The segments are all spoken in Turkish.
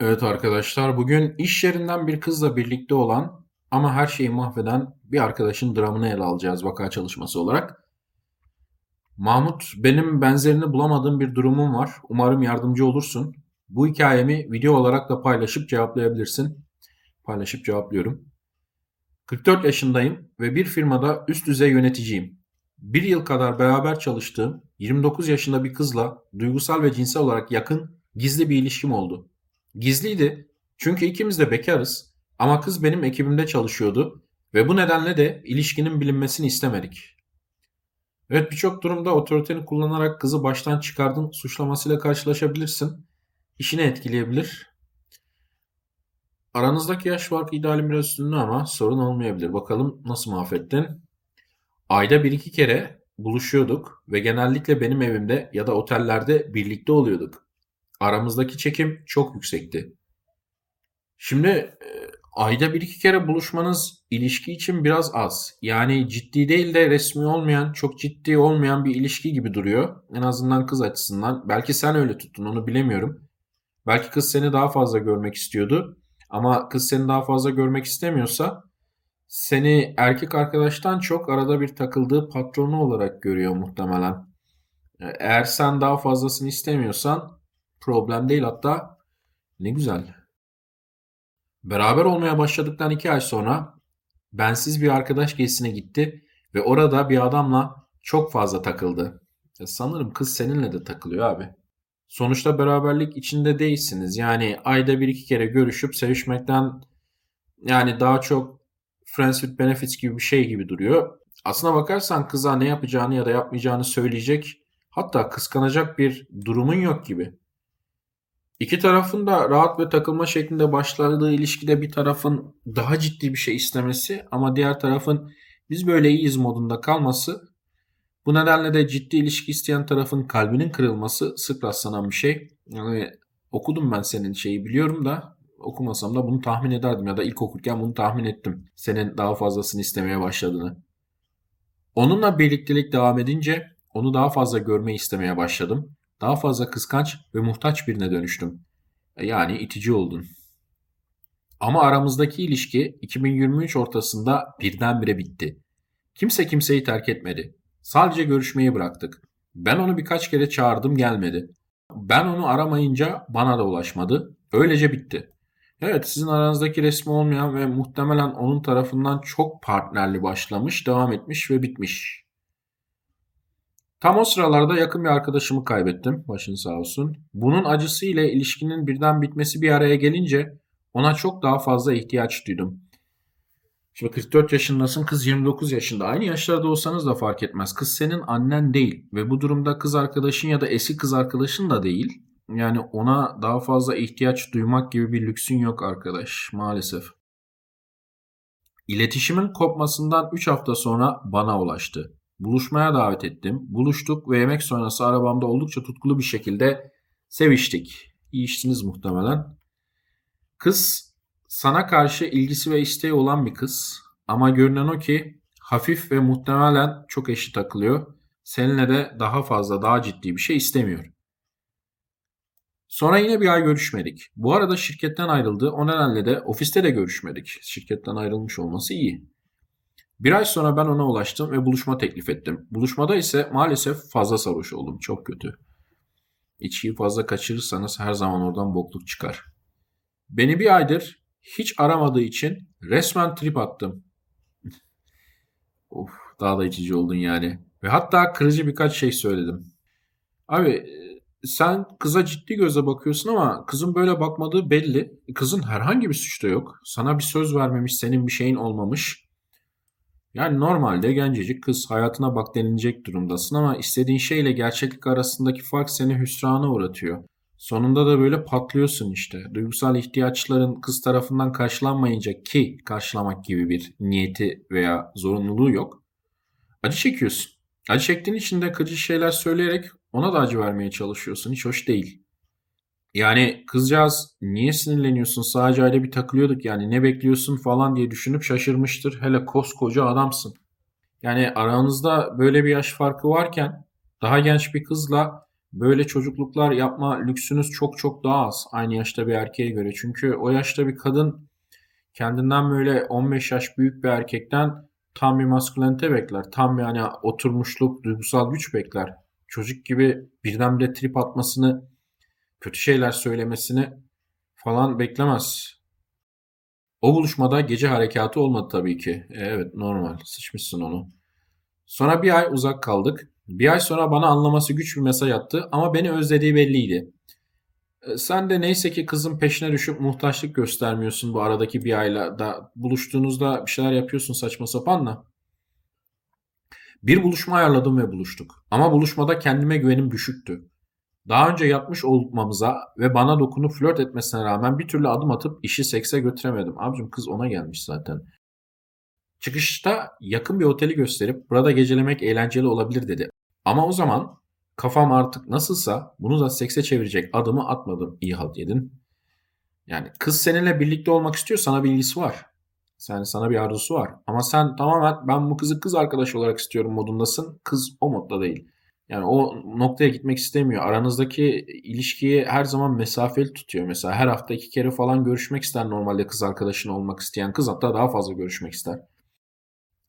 Evet arkadaşlar, bugün iş yerinden bir kızla birlikte olan ama her şeyi mahveden bir arkadaşın dramını ele alacağız vaka çalışması olarak. Mahmut, benim benzerini bulamadığım bir durumum var. Umarım yardımcı olursun. Bu hikayemi video olarak da paylaşıp cevaplayabilirsin. Paylaşıp cevaplıyorum. 44 yaşındayım ve bir firmada üst düzey yöneticiyim. Bir yıl kadar beraber çalıştığım 29 yaşında bir kızla duygusal ve cinsel olarak yakın gizli bir ilişkim oldu. Gizliydi çünkü ikimiz de bekarız ama kız benim ekibimde çalışıyordu ve bu nedenle de ilişkinin bilinmesini istemedik. Evet birçok durumda otoriteni kullanarak kızı baştan çıkardın suçlamasıyla karşılaşabilirsin. İşini etkileyebilir. Aranızdaki yaş farkı idealin biraz üstünde ama sorun olmayabilir. Bakalım nasıl mahvettin? Ayda bir iki kere buluşuyorduk ve genellikle benim evimde ya da otellerde birlikte oluyorduk. Aramızdaki çekim çok yüksekti. Şimdi e, ayda bir iki kere buluşmanız ilişki için biraz az. Yani ciddi değil de resmi olmayan, çok ciddi olmayan bir ilişki gibi duruyor. En azından kız açısından. Belki sen öyle tuttun onu bilemiyorum. Belki kız seni daha fazla görmek istiyordu. Ama kız seni daha fazla görmek istemiyorsa seni erkek arkadaştan çok arada bir takıldığı patronu olarak görüyor muhtemelen. E, eğer sen daha fazlasını istemiyorsan Problem değil hatta ne güzel. Beraber olmaya başladıktan iki ay sonra bensiz bir arkadaş gezisine gitti ve orada bir adamla çok fazla takıldı. Ya sanırım kız seninle de takılıyor abi. Sonuçta beraberlik içinde değilsiniz. Yani ayda bir iki kere görüşüp sevişmekten yani daha çok friends with benefits gibi bir şey gibi duruyor. Aslına bakarsan kıza ne yapacağını ya da yapmayacağını söyleyecek hatta kıskanacak bir durumun yok gibi. İki tarafın da rahat ve takılma şeklinde başladığı ilişkide bir tarafın daha ciddi bir şey istemesi ama diğer tarafın biz böyle iyiyiz modunda kalması bu nedenle de ciddi ilişki isteyen tarafın kalbinin kırılması sık rastlanan bir şey. Yani okudum ben senin şeyi biliyorum da okumasam da bunu tahmin ederdim ya da ilk okurken bunu tahmin ettim. Senin daha fazlasını istemeye başladığını. Onunla birliktelik devam edince onu daha fazla görmeyi istemeye başladım. Daha fazla kıskanç ve muhtaç birine dönüştüm. E, yani itici oldun. Ama aramızdaki ilişki 2023 ortasında birdenbire bitti. Kimse kimseyi terk etmedi. Sadece görüşmeyi bıraktık. Ben onu birkaç kere çağırdım gelmedi. Ben onu aramayınca bana da ulaşmadı. Öylece bitti. Evet sizin aranızdaki resmi olmayan ve muhtemelen onun tarafından çok partnerli başlamış, devam etmiş ve bitmiş. Tam o sıralarda yakın bir arkadaşımı kaybettim. Başın sağ olsun. Bunun acısı ile ilişkinin birden bitmesi bir araya gelince ona çok daha fazla ihtiyaç duydum. Şimdi 44 yaşındasın, kız 29 yaşında. Aynı yaşlarda olsanız da fark etmez. Kız senin annen değil ve bu durumda kız arkadaşın ya da eski kız arkadaşın da değil. Yani ona daha fazla ihtiyaç duymak gibi bir lüksün yok arkadaş maalesef. İletişimin kopmasından 3 hafta sonra bana ulaştı. Buluşmaya davet ettim. Buluştuk ve yemek sonrası arabamda oldukça tutkulu bir şekilde seviştik. İyi işsiniz muhtemelen. Kız sana karşı ilgisi ve isteği olan bir kız. Ama görünen o ki hafif ve muhtemelen çok eşi takılıyor. Seninle de daha fazla daha ciddi bir şey istemiyor. Sonra yine bir ay görüşmedik. Bu arada şirketten ayrıldı. O nedenle de ofiste de görüşmedik. Şirketten ayrılmış olması iyi. Bir ay sonra ben ona ulaştım ve buluşma teklif ettim. Buluşmada ise maalesef fazla sarhoş oldum. Çok kötü. İçkiyi fazla kaçırırsanız her zaman oradan bokluk çıkar. Beni bir aydır hiç aramadığı için resmen trip attım. of daha da içici oldun yani. Ve hatta kırıcı birkaç şey söyledim. Abi sen kıza ciddi göze bakıyorsun ama kızın böyle bakmadığı belli. Kızın herhangi bir suçu da yok. Sana bir söz vermemiş, senin bir şeyin olmamış. Yani normalde gencecik kız hayatına bak denilecek durumdasın ama istediğin şeyle gerçeklik arasındaki fark seni hüsrana uğratıyor. Sonunda da böyle patlıyorsun işte. Duygusal ihtiyaçların kız tarafından karşılanmayınca ki karşılamak gibi bir niyeti veya zorunluluğu yok. Acı çekiyorsun. Acı çektiğin için de kırıcı şeyler söyleyerek ona da acı vermeye çalışıyorsun. Hiç hoş değil. Yani kızcağız niye sinirleniyorsun sadece aile bir takılıyorduk yani ne bekliyorsun falan diye düşünüp şaşırmıştır. Hele koskoca adamsın. Yani aranızda böyle bir yaş farkı varken daha genç bir kızla böyle çocukluklar yapma lüksünüz çok çok daha az aynı yaşta bir erkeğe göre. Çünkü o yaşta bir kadın kendinden böyle 15 yaş büyük bir erkekten tam bir maskülenite bekler. Tam yani oturmuşluk, duygusal güç bekler. Çocuk gibi birdenbire trip atmasını, kötü şeyler söylemesini falan beklemez. O buluşmada gece harekatı olmadı tabii ki. E, evet normal. Sıçmışsın onu. Sonra bir ay uzak kaldık. Bir ay sonra bana anlaması güç bir mesaj attı ama beni özlediği belliydi. E, sen de neyse ki kızın peşine düşüp muhtaçlık göstermiyorsun bu aradaki bir ayla da buluştuğunuzda bir şeyler yapıyorsun saçma sapanla. Bir buluşma ayarladım ve buluştuk. Ama buluşmada kendime güvenim düşüktü. Daha önce yapmış olmamıza ve bana dokunup flört etmesine rağmen bir türlü adım atıp işi sekse götüremedim. Abicim kız ona gelmiş zaten. Çıkışta yakın bir oteli gösterip burada gecelemek eğlenceli olabilir dedi. Ama o zaman kafam artık nasılsa bunu da sekse çevirecek adımı atmadım. İyi halt yedin. Yani kız seninle birlikte olmak istiyor sana bir ilgisi var. Yani sana bir arzusu var. Ama sen tamamen ben bu kızı kız arkadaş olarak istiyorum modundasın. Kız o modda değil. Yani o noktaya gitmek istemiyor. Aranızdaki ilişkiyi her zaman mesafeli tutuyor. Mesela her hafta iki kere falan görüşmek ister normalde kız arkadaşın olmak isteyen kız hatta daha fazla görüşmek ister.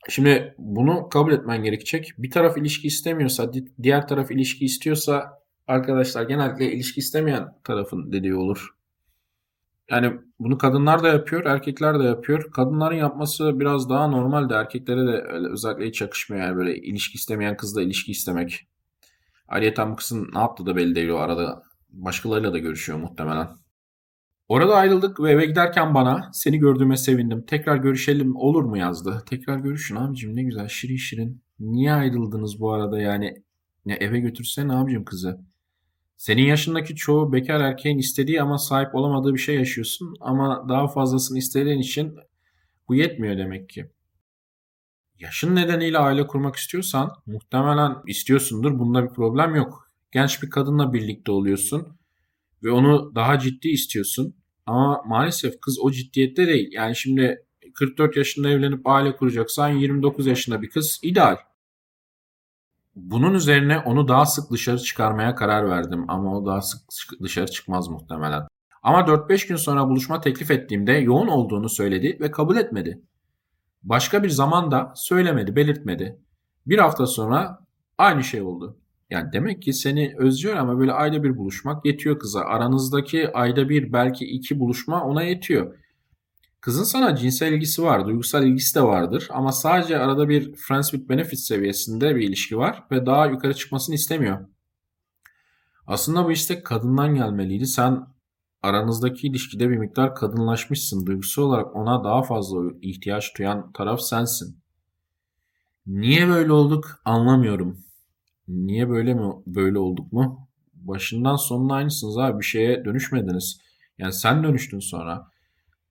Şimdi bunu kabul etmen gerekecek. Bir taraf ilişki istemiyorsa, diğer taraf ilişki istiyorsa arkadaşlar genellikle ilişki istemeyen tarafın dediği olur. Yani bunu kadınlar da yapıyor, erkekler de yapıyor. Kadınların yapması biraz daha normaldi. Erkeklere de özellikle hiç yakışmıyor yani böyle ilişki istemeyen kızla ilişki istemek. Ayrıca bu kızın ne yaptığı da belli değil o arada. Başkalarıyla da görüşüyor muhtemelen. Orada ayrıldık ve eve giderken bana seni gördüğüme sevindim. Tekrar görüşelim olur mu yazdı. Tekrar görüşün abicim ne güzel şirin şirin. Niye ayrıldınız bu arada yani? Ne eve götürsene abicim kızı. Senin yaşındaki çoğu bekar erkeğin istediği ama sahip olamadığı bir şey yaşıyorsun. Ama daha fazlasını istediğin için bu yetmiyor demek ki. Yaşın nedeniyle aile kurmak istiyorsan muhtemelen istiyorsundur. Bunda bir problem yok. Genç bir kadınla birlikte oluyorsun ve onu daha ciddi istiyorsun. Ama maalesef kız o ciddiyette değil. Yani şimdi 44 yaşında evlenip aile kuracaksan 29 yaşında bir kız ideal. Bunun üzerine onu daha sık dışarı çıkarmaya karar verdim ama o daha sık dışarı çıkmaz muhtemelen. Ama 4-5 gün sonra buluşma teklif ettiğimde yoğun olduğunu söyledi ve kabul etmedi. Başka bir zaman da söylemedi, belirtmedi. Bir hafta sonra aynı şey oldu. Yani demek ki seni özlüyor ama böyle ayda bir buluşmak yetiyor kıza. Aranızdaki ayda bir belki iki buluşma ona yetiyor. Kızın sana cinsel ilgisi var, duygusal ilgisi de vardır ama sadece arada bir friends with benefits seviyesinde bir ilişki var ve daha yukarı çıkmasını istemiyor. Aslında bu istek kadından gelmeliydi. Sen aranızdaki ilişkide bir miktar kadınlaşmışsın. Duygusal olarak ona daha fazla ihtiyaç duyan taraf sensin. Niye böyle olduk anlamıyorum. Niye böyle mi böyle olduk mu? Başından sonuna aynısınız abi. Bir şeye dönüşmediniz. Yani sen dönüştün sonra.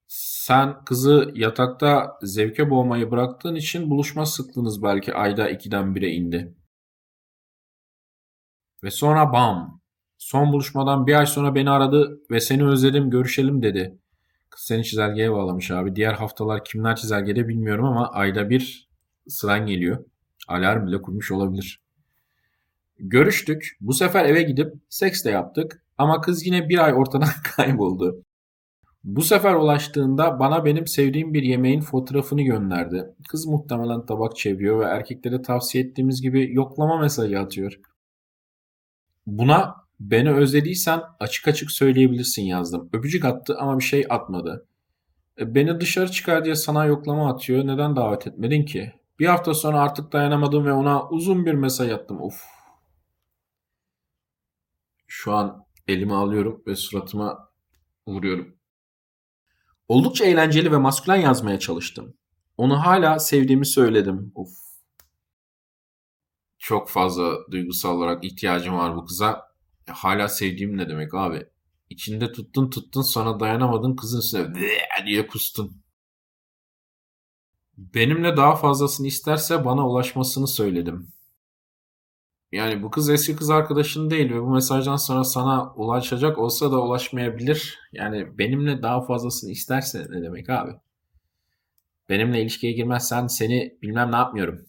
Sen kızı yatakta zevke boğmayı bıraktığın için buluşma sıklığınız belki ayda ikiden bire indi. Ve sonra bam. Son buluşmadan bir ay sonra beni aradı ve seni özledim görüşelim dedi. Kız seni çizelgeye bağlamış abi. Diğer haftalar kimler çizelgede bilmiyorum ama ayda bir sıran geliyor. Alarm bile kurmuş olabilir. Görüştük. Bu sefer eve gidip seks de yaptık. Ama kız yine bir ay ortadan kayboldu. Bu sefer ulaştığında bana benim sevdiğim bir yemeğin fotoğrafını gönderdi. Kız muhtemelen tabak çeviriyor ve erkeklere tavsiye ettiğimiz gibi yoklama mesajı atıyor. Buna beni özlediysen açık açık söyleyebilirsin yazdım. Öpücük attı ama bir şey atmadı. E, beni dışarı çıkar diye sana yoklama atıyor. Neden davet etmedin ki? Bir hafta sonra artık dayanamadım ve ona uzun bir mesaj attım. Of. Şu an elimi alıyorum ve suratıma vuruyorum. Oldukça eğlenceli ve maskülen yazmaya çalıştım. Onu hala sevdiğimi söyledim. Of. Çok fazla duygusal olarak ihtiyacım var bu kıza. Hala sevdiğim ne demek abi? İçinde tuttun tuttun sonra dayanamadın kızın üstüne diye kustun. Benimle daha fazlasını isterse bana ulaşmasını söyledim. Yani bu kız eski kız arkadaşın değil ve bu mesajdan sonra sana ulaşacak olsa da ulaşmayabilir. Yani benimle daha fazlasını isterse ne demek abi? Benimle ilişkiye girmezsen seni bilmem ne yapmıyorum.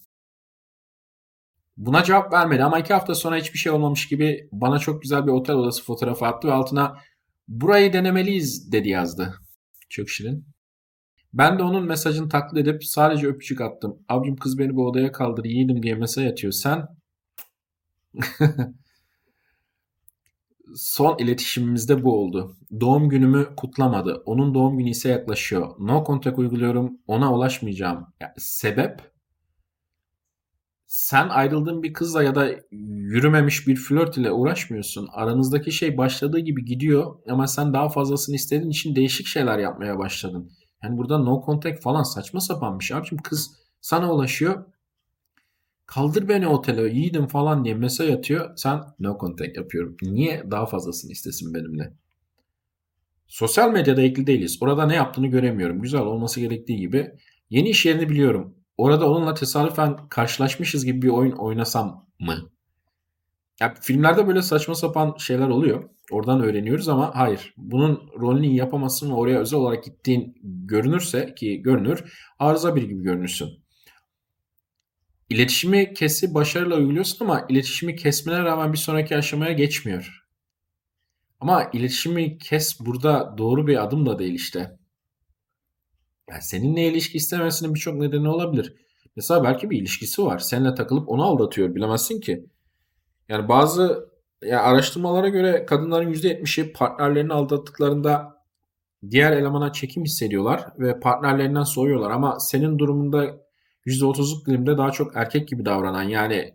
Buna cevap vermedi ama iki hafta sonra hiçbir şey olmamış gibi bana çok güzel bir otel odası fotoğrafı attı ve altına burayı denemeliyiz dedi yazdı. Çok şirin. Ben de onun mesajını taklit edip sadece öpücük attım. Abicim kız beni bu odaya kaldır yiğidim diye mesaj atıyor. Sen son iletişimimizde bu oldu. Doğum günümü kutlamadı. Onun doğum günü ise yaklaşıyor. No contact uyguluyorum. Ona ulaşmayacağım. Yani sebep sen ayrıldığın bir kızla ya da yürümemiş bir flört ile uğraşmıyorsun. Aranızdaki şey başladığı gibi gidiyor ama sen daha fazlasını istediğin için değişik şeyler yapmaya başladın. Yani burada no contact falan saçma sapan bir şey. Abicim kız sana ulaşıyor. Kaldır beni otele yiğidim falan diye mesaj atıyor. Sen no contact yapıyorum. Niye daha fazlasını istesin benimle? Sosyal medyada ekli değiliz. Orada ne yaptığını göremiyorum. Güzel olması gerektiği gibi. Yeni iş yerini biliyorum. Orada onunla tesadüfen karşılaşmışız gibi bir oyun oynasam mı? Ya filmlerde böyle saçma sapan şeyler oluyor. Oradan öğreniyoruz ama hayır. Bunun rolünü yapamazsın ve oraya özel olarak gittiğin görünürse ki görünür arıza bir gibi görünürsün. İletişimi kesi başarıyla uyguluyorsun ama iletişimi kesmene rağmen bir sonraki aşamaya geçmiyor. Ama iletişimi kes burada doğru bir adım da değil işte. Yani seninle ilişki istemesinin birçok nedeni olabilir. Mesela belki bir ilişkisi var. Seninle takılıp onu aldatıyor. Bilemezsin ki. Yani bazı yani araştırmalara göre kadınların %70'i partnerlerini aldattıklarında diğer elemana çekim hissediyorlar ve partnerlerinden soğuyorlar. Ama senin durumunda %30'luk dilimde daha çok erkek gibi davranan yani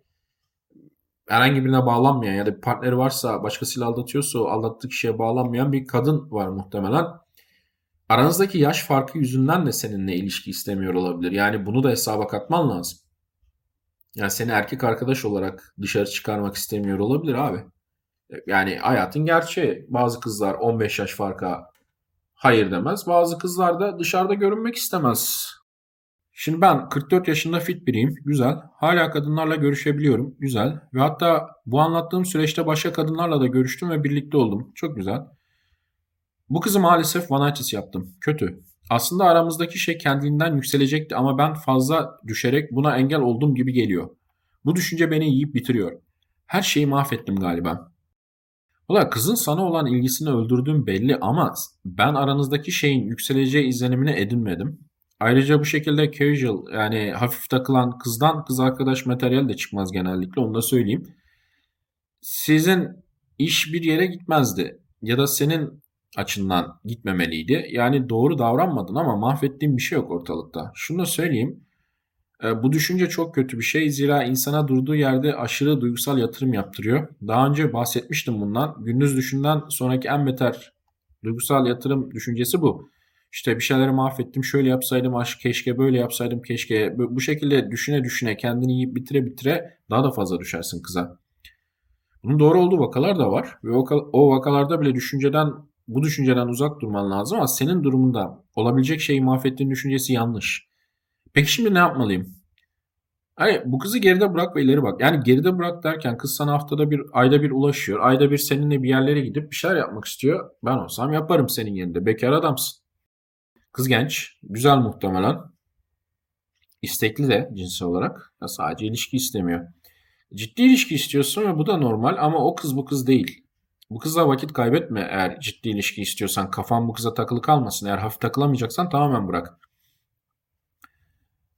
herhangi birine bağlanmayan ya da bir partneri varsa başkasıyla aldatıyorsa aldattığı kişiye bağlanmayan bir kadın var muhtemelen. Aranızdaki yaş farkı yüzünden de seninle ilişki istemiyor olabilir. Yani bunu da hesaba katman lazım. Yani seni erkek arkadaş olarak dışarı çıkarmak istemiyor olabilir abi. Yani hayatın gerçeği. Bazı kızlar 15 yaş farka hayır demez. Bazı kızlar da dışarıda görünmek istemez. Şimdi ben 44 yaşında fit biriyim. Güzel. Hala kadınlarla görüşebiliyorum. Güzel. Ve hatta bu anlattığım süreçte başka kadınlarla da görüştüm ve birlikte oldum. Çok güzel. Bu kızı maalesef vanitis yaptım. Kötü. Aslında aramızdaki şey kendiliğinden yükselecekti ama ben fazla düşerek buna engel oldum gibi geliyor. Bu düşünce beni yiyip bitiriyor. Her şeyi mahvettim galiba. Ula kızın sana olan ilgisini öldürdüğüm belli ama ben aranızdaki şeyin yükseleceği izlenimini edinmedim. Ayrıca bu şekilde casual yani hafif takılan kızdan kız arkadaş materyal de çıkmaz genellikle onu da söyleyeyim. Sizin iş bir yere gitmezdi ya da senin açından gitmemeliydi. Yani doğru davranmadın ama mahvettiğin bir şey yok ortalıkta. Şunu da söyleyeyim. E, bu düşünce çok kötü bir şey. Zira insana durduğu yerde aşırı duygusal yatırım yaptırıyor. Daha önce bahsetmiştim bundan. Gündüz düşünden sonraki en beter duygusal yatırım düşüncesi bu. İşte bir şeyleri mahvettim, şöyle yapsaydım aşk keşke, böyle yapsaydım keşke. Bu şekilde düşüne düşüne kendini yiyip bitire bitire daha da fazla düşersin kıza. Bunun doğru olduğu vakalar da var. Ve o, o vakalarda bile düşünceden bu düşünceden uzak durman lazım ama senin durumunda olabilecek şeyi mahvettiğin düşüncesi yanlış. Peki şimdi ne yapmalıyım? Hani bu kızı geride bırak ve ileri bak. Yani geride bırak derken kız sana haftada bir, ayda bir ulaşıyor. Ayda bir seninle bir yerlere gidip bir şeyler yapmak istiyor. Ben olsam yaparım senin yerinde. Bekar adamsın. Kız genç. Güzel muhtemelen. İstekli de cinsel olarak. Ya sadece ilişki istemiyor. Ciddi ilişki istiyorsun ve bu da normal ama o kız bu kız değil. Bu kızla vakit kaybetme eğer ciddi ilişki istiyorsan. Kafan bu kıza takılı kalmasın. Eğer hafif takılamayacaksan tamamen bırak.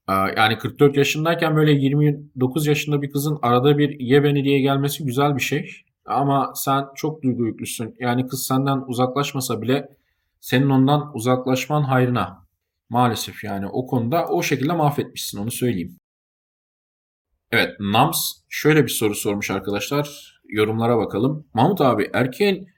Ee, yani 44 yaşındayken böyle 29 yaşında bir kızın arada bir ye beni diye gelmesi güzel bir şey. Ama sen çok duygu yüklüsün. Yani kız senden uzaklaşmasa bile senin ondan uzaklaşman hayrına. Maalesef yani o konuda o şekilde mahvetmişsin onu söyleyeyim. Evet Nams şöyle bir soru sormuş arkadaşlar yorumlara bakalım. Mahmut abi erkeğin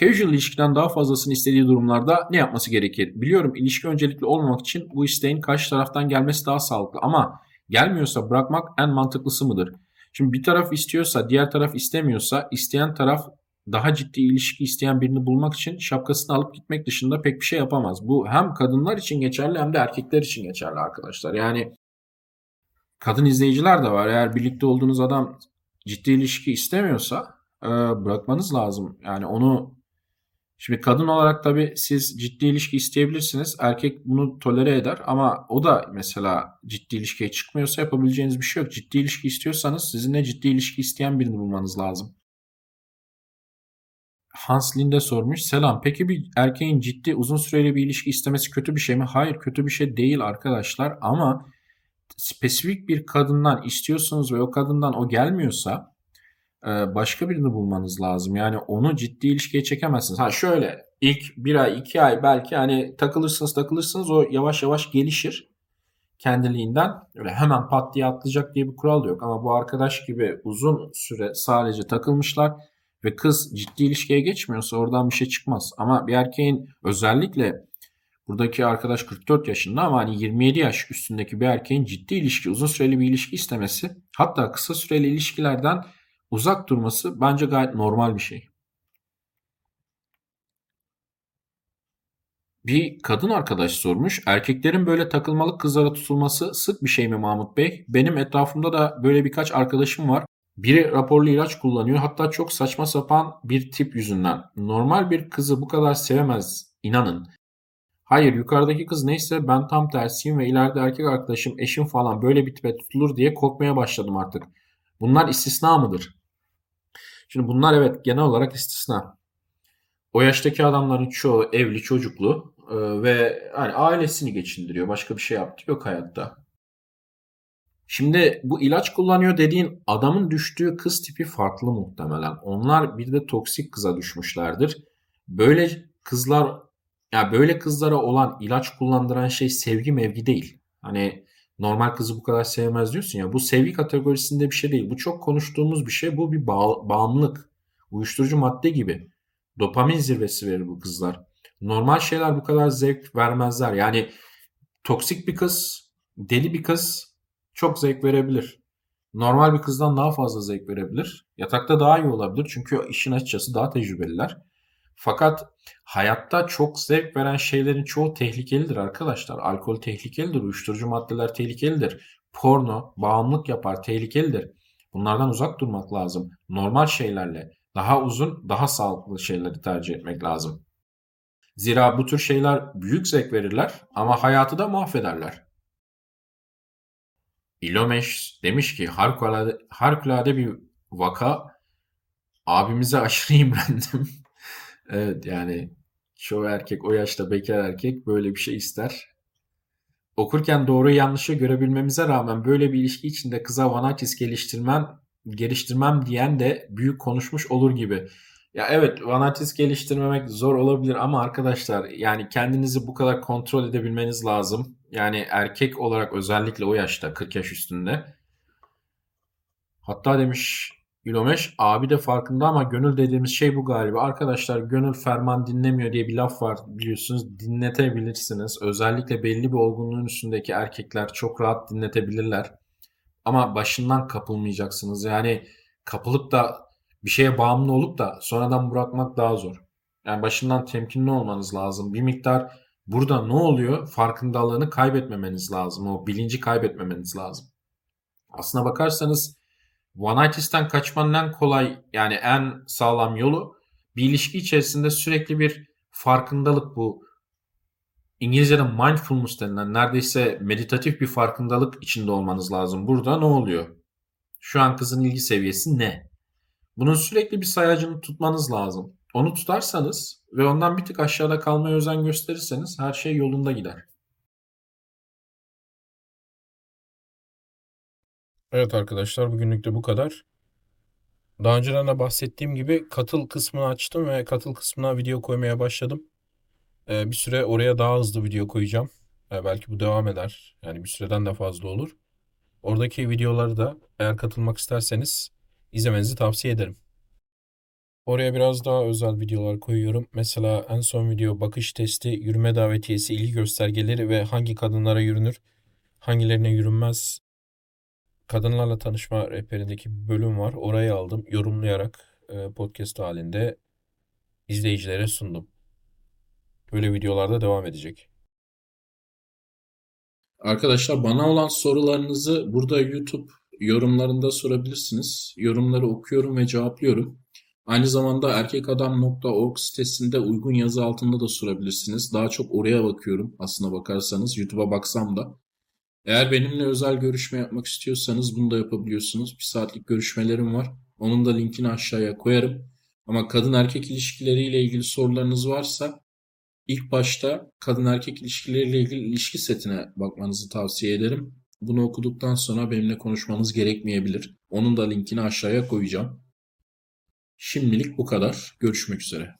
casual ilişkiden daha fazlasını istediği durumlarda ne yapması gerekir? Biliyorum ilişki öncelikli olmamak için bu isteğin karşı taraftan gelmesi daha sağlıklı ama gelmiyorsa bırakmak en mantıklısı mıdır? Şimdi bir taraf istiyorsa diğer taraf istemiyorsa isteyen taraf daha ciddi ilişki isteyen birini bulmak için şapkasını alıp gitmek dışında pek bir şey yapamaz. Bu hem kadınlar için geçerli hem de erkekler için geçerli arkadaşlar. Yani kadın izleyiciler de var. Eğer birlikte olduğunuz adam ciddi ilişki istemiyorsa e, bırakmanız lazım. Yani onu Şimdi kadın olarak tabii siz ciddi ilişki isteyebilirsiniz. Erkek bunu tolere eder ama o da mesela ciddi ilişkiye çıkmıyorsa yapabileceğiniz bir şey yok. Ciddi ilişki istiyorsanız sizinle ciddi ilişki isteyen birini bulmanız lazım. Hans Linde sormuş. Selam. Peki bir erkeğin ciddi uzun süreli bir ilişki istemesi kötü bir şey mi? Hayır kötü bir şey değil arkadaşlar ama spesifik bir kadından istiyorsunuz ve o kadından o gelmiyorsa başka birini bulmanız lazım. Yani onu ciddi ilişkiye çekemezsiniz. Ha şöyle ilk bir ay iki ay belki hani takılırsınız takılırsınız o yavaş yavaş gelişir kendiliğinden. Öyle hemen pat diye atlayacak diye bir kural yok. Ama bu arkadaş gibi uzun süre sadece takılmışlar ve kız ciddi ilişkiye geçmiyorsa oradan bir şey çıkmaz. Ama bir erkeğin özellikle buradaki arkadaş 44 yaşında ama hani 27 yaş üstündeki bir erkeğin ciddi ilişki, uzun süreli bir ilişki istemesi hatta kısa süreli ilişkilerden uzak durması bence gayet normal bir şey. Bir kadın arkadaş sormuş. Erkeklerin böyle takılmalık kızlara tutulması sık bir şey mi Mahmut Bey? Benim etrafımda da böyle birkaç arkadaşım var. Biri raporlu ilaç kullanıyor. Hatta çok saçma sapan bir tip yüzünden. Normal bir kızı bu kadar sevemez inanın. Hayır yukarıdaki kız neyse ben tam tersiyim ve ileride erkek arkadaşım, eşim falan böyle bir tipe tutulur diye korkmaya başladım artık. Bunlar istisna mıdır? Şimdi bunlar evet genel olarak istisna. O yaştaki adamların çoğu evli, çocuklu e, ve hani ailesini geçindiriyor. Başka bir şey yaptı yok hayatta. Şimdi bu ilaç kullanıyor dediğin adamın düştüğü kız tipi farklı muhtemelen. Onlar bir de toksik kıza düşmüşlerdir. Böyle kızlar ya böyle kızlara olan ilaç kullandıran şey sevgi mevgi değil. Hani normal kızı bu kadar sevmez diyorsun ya. Bu sevgi kategorisinde bir şey değil. Bu çok konuştuğumuz bir şey. Bu bir bağ, bağımlılık. Uyuşturucu madde gibi. Dopamin zirvesi verir bu kızlar. Normal şeyler bu kadar zevk vermezler. Yani toksik bir kız, deli bir kız çok zevk verebilir. Normal bir kızdan daha fazla zevk verebilir. Yatakta daha iyi olabilir. Çünkü işin açıkçası daha tecrübeliler. Fakat hayatta çok zevk veren şeylerin çoğu tehlikelidir arkadaşlar. Alkol tehlikelidir, uyuşturucu maddeler tehlikelidir. Porno, bağımlılık yapar, tehlikelidir. Bunlardan uzak durmak lazım. Normal şeylerle, daha uzun, daha sağlıklı şeyleri tercih etmek lazım. Zira bu tür şeyler büyük zevk verirler ama hayatı da mahvederler. İlomeş demiş ki harikulade, harikulade bir vaka abimize aşırı imrendim. Evet yani çoğu erkek o yaşta bekar erkek böyle bir şey ister. Okurken doğru yanlışı görebilmemize rağmen böyle bir ilişki içinde kıza vanatis geliştirmem, geliştirmem diyen de büyük konuşmuş olur gibi. Ya evet vanatis geliştirmemek zor olabilir ama arkadaşlar yani kendinizi bu kadar kontrol edebilmeniz lazım. Yani erkek olarak özellikle o yaşta 40 yaş üstünde. Hatta demiş Gülomeş abi de farkında ama gönül dediğimiz şey bu galiba. Arkadaşlar gönül ferman dinlemiyor diye bir laf var biliyorsunuz. Dinletebilirsiniz. Özellikle belli bir olgunluğun üstündeki erkekler çok rahat dinletebilirler. Ama başından kapılmayacaksınız. Yani kapılıp da bir şeye bağımlı olup da sonradan bırakmak daha zor. Yani başından temkinli olmanız lazım. Bir miktar burada ne oluyor farkındalığını kaybetmemeniz lazım. O bilinci kaybetmemeniz lazım. Aslına bakarsanız Night kaçmanın en kolay yani en sağlam yolu bir ilişki içerisinde sürekli bir farkındalık bu. İngilizce'de mindfulness denilen neredeyse meditatif bir farkındalık içinde olmanız lazım. Burada ne oluyor? Şu an kızın ilgi seviyesi ne? Bunun sürekli bir sayacını tutmanız lazım. Onu tutarsanız ve ondan bir tık aşağıda kalmaya özen gösterirseniz her şey yolunda gider. Evet arkadaşlar bugünlük de bu kadar. Daha önceden de bahsettiğim gibi katıl kısmını açtım ve katıl kısmına video koymaya başladım. Ee, bir süre oraya daha hızlı video koyacağım. Ee, belki bu devam eder. Yani bir süreden de fazla olur. Oradaki videoları da eğer katılmak isterseniz izlemenizi tavsiye ederim. Oraya biraz daha özel videolar koyuyorum. Mesela en son video bakış testi, yürüme davetiyesi, ilgi göstergeleri ve hangi kadınlara yürünür, hangilerine yürünmez kadınlarla tanışma rehberindeki bir bölüm var. Orayı aldım. Yorumlayarak e, podcast halinde izleyicilere sundum. Böyle videolarda devam edecek. Arkadaşlar bana olan sorularınızı burada YouTube yorumlarında sorabilirsiniz. Yorumları okuyorum ve cevaplıyorum. Aynı zamanda erkekadam.org sitesinde uygun yazı altında da sorabilirsiniz. Daha çok oraya bakıyorum aslına bakarsanız. YouTube'a baksam da. Eğer benimle özel görüşme yapmak istiyorsanız bunu da yapabiliyorsunuz. Bir saatlik görüşmelerim var. Onun da linkini aşağıya koyarım. Ama kadın erkek ilişkileriyle ilgili sorularınız varsa ilk başta kadın erkek ilişkileriyle ilgili ilişki setine bakmanızı tavsiye ederim. Bunu okuduktan sonra benimle konuşmanız gerekmeyebilir. Onun da linkini aşağıya koyacağım. Şimdilik bu kadar. Görüşmek üzere.